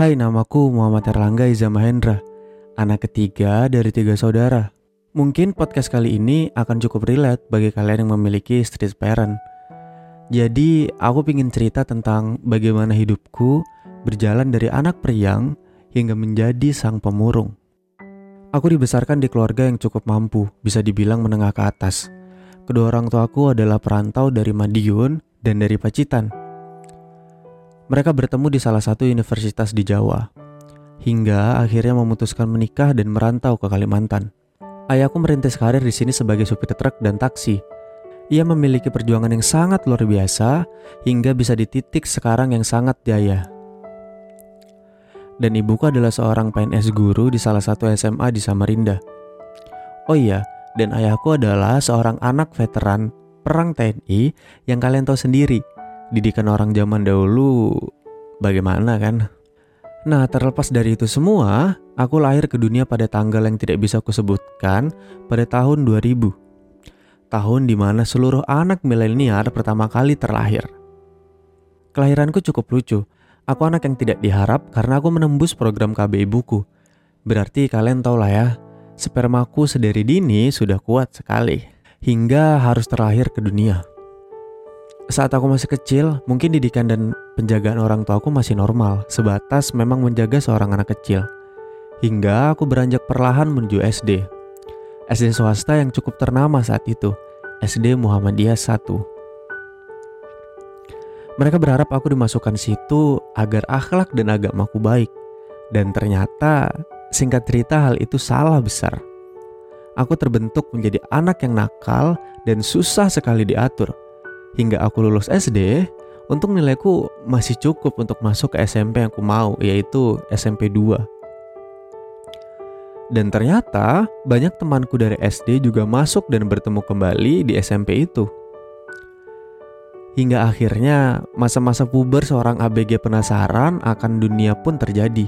Hai, namaku Muhammad Erlangga Iza Mahendra, anak ketiga dari tiga saudara. Mungkin podcast kali ini akan cukup relate bagi kalian yang memiliki street parent. Jadi, aku ingin cerita tentang bagaimana hidupku berjalan dari anak periang hingga menjadi sang pemurung. Aku dibesarkan di keluarga yang cukup mampu, bisa dibilang menengah ke atas. Kedua orang tuaku adalah perantau dari Madiun dan dari Pacitan. Mereka bertemu di salah satu universitas di Jawa, hingga akhirnya memutuskan menikah dan merantau ke Kalimantan. Ayahku merintis karir di sini sebagai supir truk dan taksi. Ia memiliki perjuangan yang sangat luar biasa hingga bisa di titik sekarang yang sangat jaya. Dan ibuku adalah seorang PNS guru di salah satu SMA di Samarinda. Oh iya, dan ayahku adalah seorang anak veteran perang TNI yang kalian tahu sendiri didikan orang zaman dahulu bagaimana kan? Nah, terlepas dari itu semua, aku lahir ke dunia pada tanggal yang tidak bisa aku sebutkan pada tahun 2000. Tahun di mana seluruh anak milenial pertama kali terlahir. Kelahiranku cukup lucu. Aku anak yang tidak diharap karena aku menembus program KB ibuku. Berarti kalian tahu lah ya, spermaku sedari dini sudah kuat sekali. Hingga harus terlahir ke dunia. Saat aku masih kecil, mungkin didikan dan penjagaan orang tua aku masih normal, sebatas memang menjaga seorang anak kecil. Hingga aku beranjak perlahan menuju SD. SD swasta yang cukup ternama saat itu, SD Muhammadiyah 1. Mereka berharap aku dimasukkan situ agar akhlak dan agamaku baik. Dan ternyata, singkat cerita hal itu salah besar. Aku terbentuk menjadi anak yang nakal dan susah sekali diatur hingga aku lulus SD, untuk nilaiku masih cukup untuk masuk ke SMP yang aku mau, yaitu SMP 2. Dan ternyata banyak temanku dari SD juga masuk dan bertemu kembali di SMP itu. Hingga akhirnya masa-masa puber seorang ABG penasaran akan dunia pun terjadi.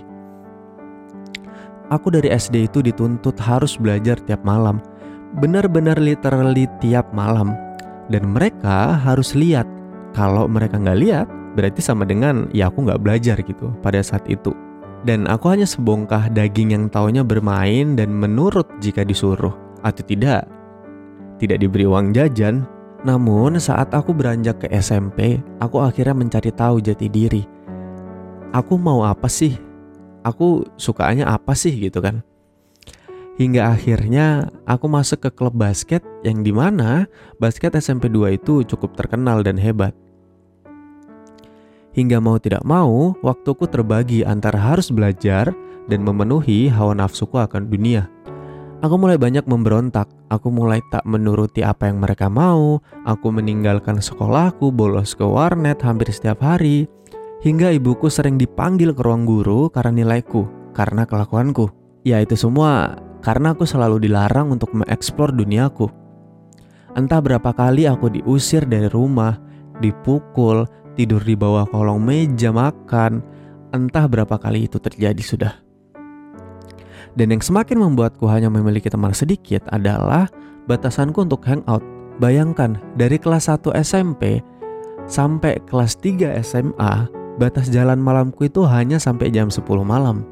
Aku dari SD itu dituntut harus belajar tiap malam. Benar-benar literally tiap malam dan mereka harus lihat. Kalau mereka nggak lihat berarti sama dengan ya aku nggak belajar gitu pada saat itu. Dan aku hanya sebongkah daging yang taunya bermain dan menurut jika disuruh atau tidak. Tidak diberi uang jajan. Namun saat aku beranjak ke SMP aku akhirnya mencari tahu jati diri. Aku mau apa sih? Aku sukanya apa sih gitu kan Hingga akhirnya aku masuk ke klub basket yang di mana basket SMP 2 itu cukup terkenal dan hebat. Hingga mau tidak mau, waktuku terbagi antara harus belajar dan memenuhi hawa nafsuku akan dunia. Aku mulai banyak memberontak, aku mulai tak menuruti apa yang mereka mau, aku meninggalkan sekolahku, bolos ke warnet hampir setiap hari, hingga ibuku sering dipanggil ke ruang guru karena nilaiku, karena kelakuanku. Ya itu semua karena aku selalu dilarang untuk mengeksplor duniaku. Entah berapa kali aku diusir dari rumah, dipukul, tidur di bawah kolong meja makan, entah berapa kali itu terjadi sudah. Dan yang semakin membuatku hanya memiliki teman sedikit adalah batasanku untuk hangout. Bayangkan, dari kelas 1 SMP sampai kelas 3 SMA, batas jalan malamku itu hanya sampai jam 10 malam.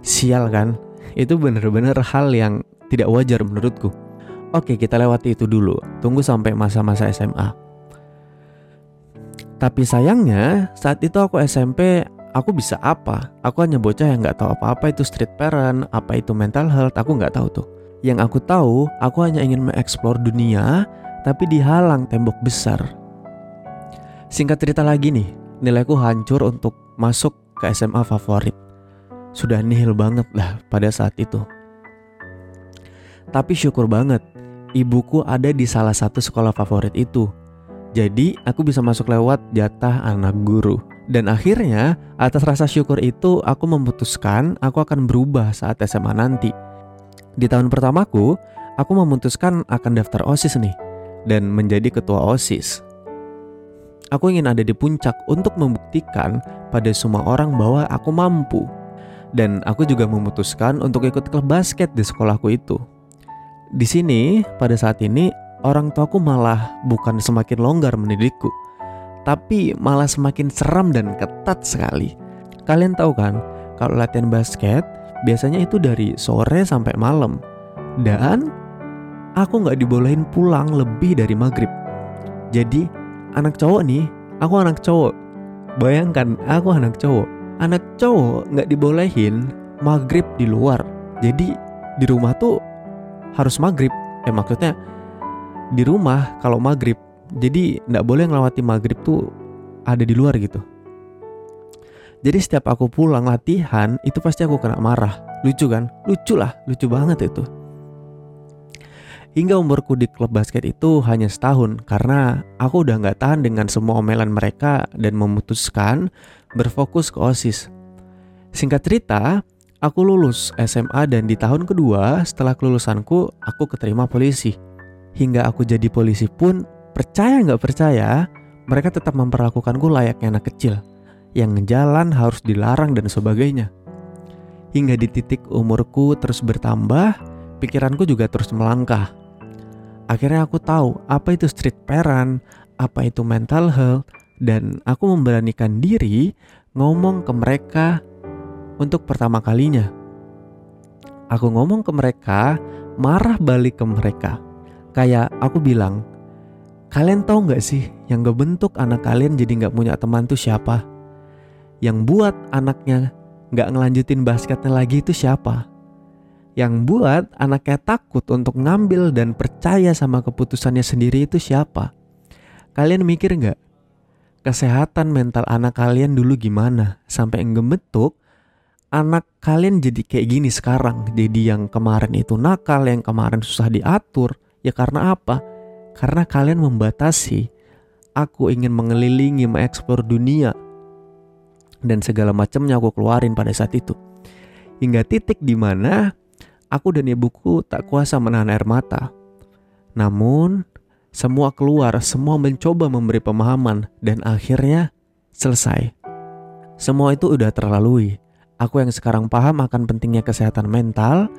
Sial kan? Itu bener-bener hal yang tidak wajar menurutku. Oke, kita lewati itu dulu. Tunggu sampai masa-masa SMA. Tapi sayangnya, saat itu aku SMP, aku bisa apa? Aku hanya bocah yang nggak tahu apa-apa itu street parent, apa itu mental health, aku nggak tahu tuh. Yang aku tahu, aku hanya ingin mengeksplor dunia, tapi dihalang tembok besar. Singkat cerita lagi nih, nilaiku hancur untuk masuk ke SMA favorit sudah nihil banget lah pada saat itu. Tapi syukur banget, ibuku ada di salah satu sekolah favorit itu. Jadi aku bisa masuk lewat jatah anak guru. Dan akhirnya atas rasa syukur itu aku memutuskan aku akan berubah saat SMA nanti. Di tahun pertamaku, aku memutuskan akan daftar OSIS nih dan menjadi ketua OSIS. Aku ingin ada di puncak untuk membuktikan pada semua orang bahwa aku mampu dan aku juga memutuskan untuk ikut klub basket di sekolahku itu. Di sini, pada saat ini, orang tuaku malah bukan semakin longgar mendidikku, tapi malah semakin seram dan ketat sekali. Kalian tahu kan, kalau latihan basket biasanya itu dari sore sampai malam. Dan aku nggak dibolehin pulang lebih dari maghrib. Jadi anak cowok nih, aku anak cowok. Bayangkan aku anak cowok. Anak cowok nggak dibolehin maghrib di luar. Jadi di rumah tuh harus maghrib. Eh maksudnya di rumah kalau maghrib. Jadi nggak boleh ngelawati maghrib tuh ada di luar gitu. Jadi setiap aku pulang latihan itu pasti aku kena marah. Lucu kan? Lucu lah, lucu banget itu. Hingga umurku di klub basket itu hanya setahun karena aku udah nggak tahan dengan semua omelan mereka dan memutuskan berfokus ke OSIS. Singkat cerita, aku lulus SMA dan di tahun kedua setelah kelulusanku aku keterima polisi. Hingga aku jadi polisi pun percaya nggak percaya mereka tetap memperlakukanku layaknya anak kecil yang jalan harus dilarang dan sebagainya. Hingga di titik umurku terus bertambah, pikiranku juga terus melangkah. Akhirnya aku tahu apa itu street parent, apa itu mental health, dan aku memberanikan diri ngomong ke mereka untuk pertama kalinya. Aku ngomong ke mereka, marah balik ke mereka. Kayak aku bilang, kalian tahu nggak sih yang gak bentuk anak kalian jadi nggak punya teman tuh siapa? Yang buat anaknya nggak ngelanjutin basketnya lagi itu siapa? Yang buat anaknya takut untuk ngambil dan percaya sama keputusannya sendiri itu siapa? Kalian mikir nggak? Kesehatan mental anak kalian dulu gimana? Sampai ngebentuk anak kalian jadi kayak gini sekarang. Jadi yang kemarin itu nakal, yang kemarin susah diatur. Ya karena apa? Karena kalian membatasi. Aku ingin mengelilingi, mengeksplor dunia dan segala macamnya aku keluarin pada saat itu. Hingga titik di mana aku dan ibuku tak kuasa menahan air mata. Namun, semua keluar, semua mencoba memberi pemahaman dan akhirnya selesai. Semua itu udah terlalui. Aku yang sekarang paham akan pentingnya kesehatan mental.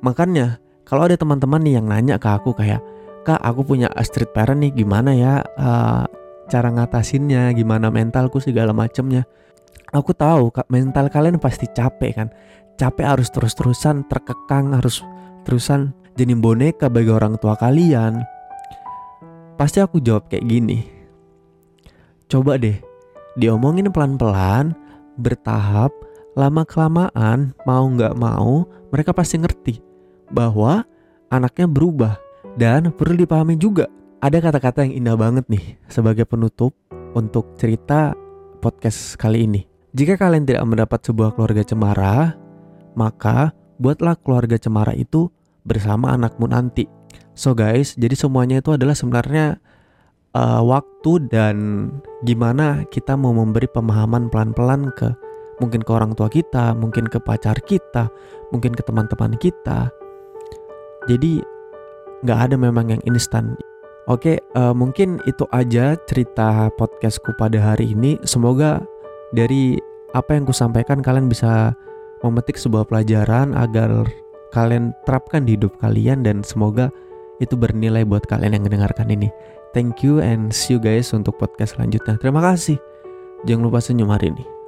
Makanya, kalau ada teman-teman nih yang nanya ke aku kayak, "Kak, aku punya street parent nih, gimana ya uh, cara ngatasinnya, gimana mentalku segala macemnya?" aku tahu kak mental kalian pasti capek kan capek harus terus-terusan terkekang harus terusan jadi boneka bagi orang tua kalian pasti aku jawab kayak gini. Coba deh diomongin pelan-pelan bertahap lama kelamaan mau nggak mau mereka pasti ngerti bahwa anaknya berubah dan perlu dipahami juga. Ada kata-kata yang indah banget nih sebagai penutup untuk cerita podcast kali ini. Jika kalian tidak mendapat sebuah keluarga cemara, maka buatlah keluarga cemara itu bersama anakmu nanti. So guys, jadi semuanya itu adalah sebenarnya uh, waktu dan gimana kita mau memberi pemahaman pelan-pelan ke mungkin ke orang tua kita, mungkin ke pacar kita, mungkin ke teman-teman kita. Jadi nggak ada memang yang instan. Oke, uh, mungkin itu aja cerita podcastku pada hari ini. Semoga dari apa yang kusampaikan kalian bisa memetik sebuah pelajaran agar kalian terapkan di hidup kalian dan semoga itu bernilai buat kalian yang mendengarkan ini. Thank you and see you guys untuk podcast selanjutnya. Terima kasih. Jangan lupa senyum hari ini.